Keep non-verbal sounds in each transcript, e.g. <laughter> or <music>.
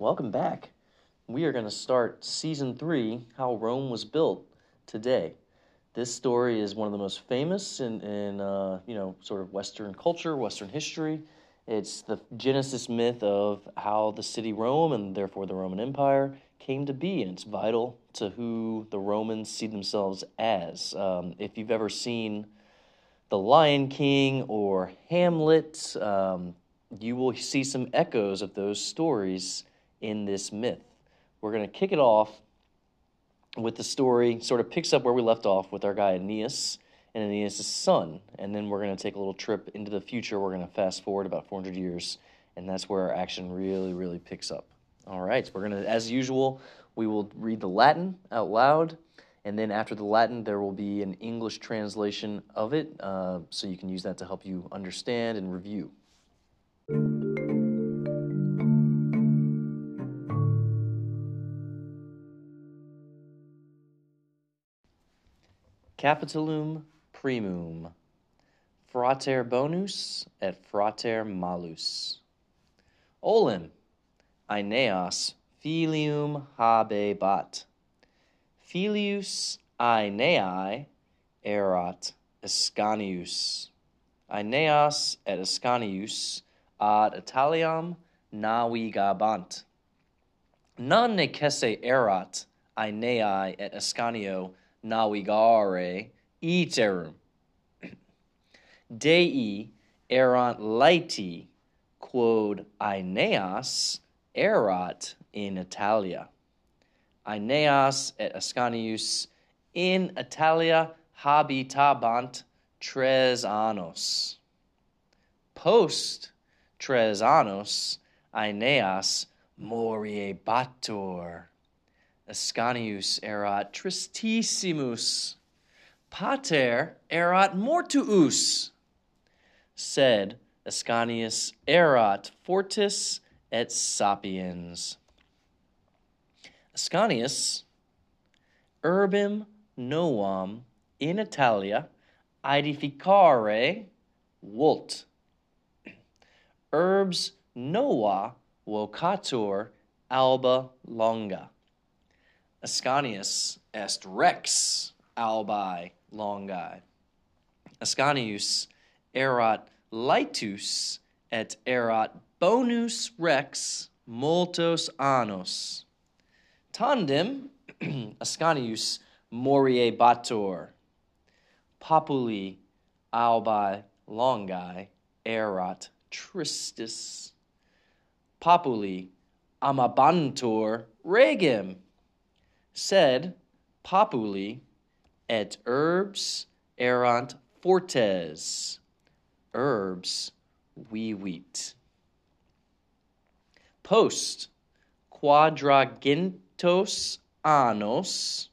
welcome back. We are going to start season three How Rome Was Built today. This story is one of the most famous in, in uh, you know, sort of Western culture, Western history. It's the Genesis myth of how the city Rome and therefore the Roman Empire came to be, and it's vital to who the Romans see themselves as. Um, if you've ever seen The Lion King or Hamlet, um, you will see some echoes of those stories in this myth. We're going to kick it off with the story, sort of picks up where we left off with our guy Aeneas and Aeneas' son. And then we're going to take a little trip into the future. We're going to fast forward about 400 years, and that's where our action really, really picks up. All right, so we're going to, as usual, we will read the Latin out loud. And then after the Latin, there will be an English translation of it, uh, so you can use that to help you understand and review. Capitulum primum. Frater bonus et frater malus. Olim, Aeneas filium habebat. Filius Aeneae erat Ascanius. Aeneas et Ascanius ad Italiam navigabant. Non necesse erat Aeneae et Ascanio navigare iterum. Dei erant laeti quod Aeneas erat in Italia. Aeneas et Ascanius in Italia habitabant tres annos. Post tres annos Aeneas moriebatur. Ascanius erat tristissimus. Pater erat mortuus. Sed Ascanius erat fortis et sapiens. Ascanius urbim novam in Italia edificare vult. Herbs nova vocatur alba longa. Ascanius est rex albi longi. Ascanius erat laetus et erat bonus rex multos annos. Tandem <clears throat> Ascanius moriebatur. Populi albi longi erat tristis. Populi amabantur regem. Sed populi et urbs erant fortes. Urbs vivit. Post quadragentos annos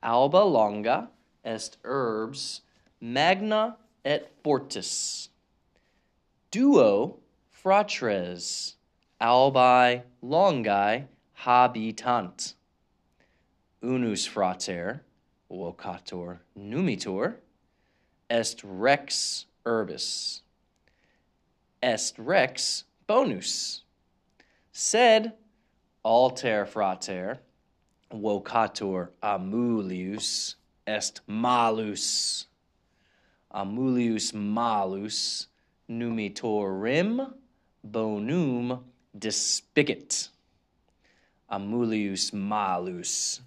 alba longa est urbs magna et fortis. Duo fratres albi longi habitant. Unus frater vocator numitor est rex urbis. Est rex bonus. Sed alter frater vocator amulius est malus. Amulius malus numitorim bonum despicit. Amulius malus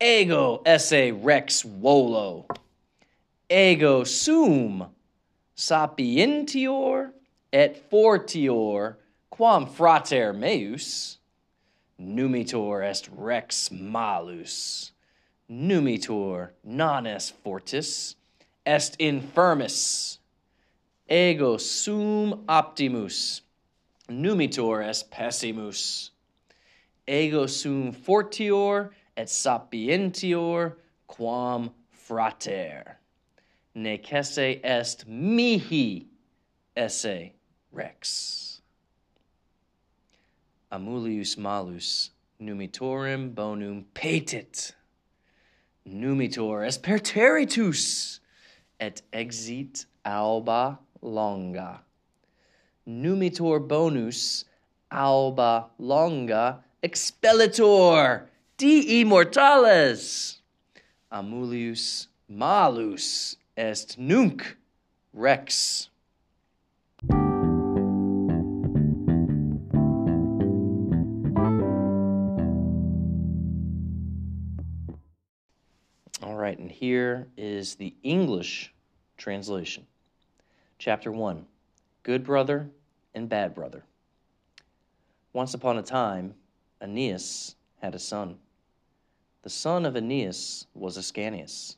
Ego esse rex volo. Ego sum sapientior et fortior quam frater meus. Numitor est rex malus. Numitor non est fortis. Est infirmis. Ego sum optimus. Numitor est pessimus. ego sum fortior et sapientior quam frater. Nec esse est mihi esse rex. Amulius malus numitorum bonum petit numitor est per territus et exit alba longa. Numitor bonus alba longa expellitor de immortales. Amulius malus est nunc rex. All right, and here is the English translation. Chapter 1 Good Brother and Bad Brother. Once upon a time, Aeneas had a son. The son of Aeneas was Ascanius.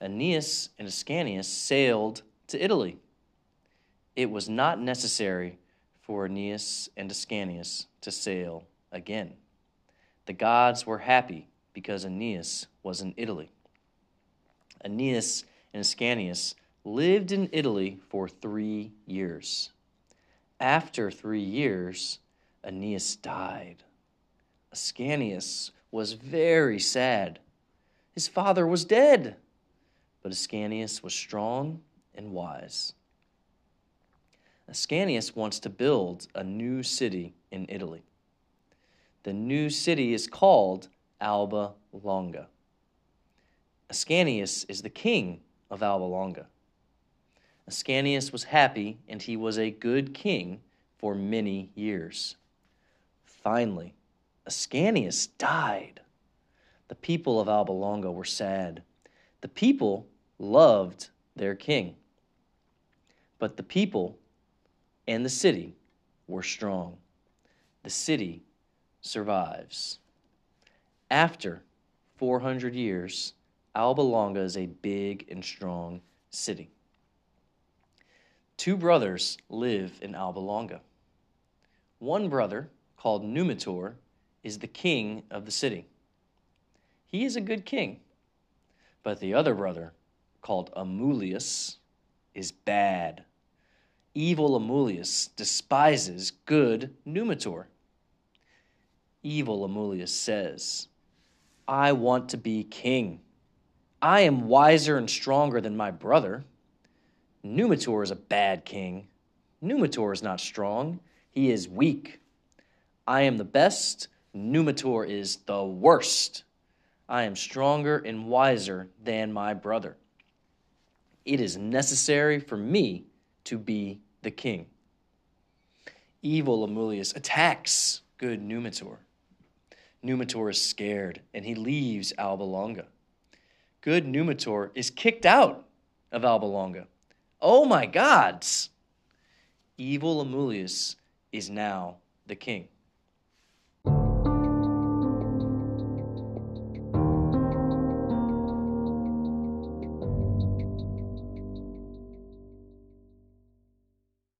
Aeneas and Ascanius sailed to Italy. It was not necessary for Aeneas and Ascanius to sail again. The gods were happy because Aeneas was in Italy. Aeneas and Ascanius lived in Italy for three years. After three years, Aeneas died. Ascanius was very sad. His father was dead, but Ascanius was strong and wise. Ascanius wants to build a new city in Italy. The new city is called Alba Longa. Ascanius is the king of Alba Longa. Ascanius was happy and he was a good king for many years. Finally, Ascanius died. The people of Alba Longa were sad. The people loved their king. But the people and the city were strong. The city survives. After 400 years, Alba Longa is a big and strong city. Two brothers live in Alba Longa. One brother, called Numitor, is the king of the city. He is a good king. But the other brother, called Amulius, is bad. Evil Amulius despises good Numitor. Evil Amulius says, I want to be king. I am wiser and stronger than my brother. Numitor is a bad king. Numitor is not strong, he is weak. I am the best, Numitor is the worst. I am stronger and wiser than my brother. It is necessary for me to be the king. Evil Amulius attacks good Numitor. Numitor is scared and he leaves Alba Longa good Numitor is kicked out of Alba Longa. Oh my gods! Evil Amulius is now the king.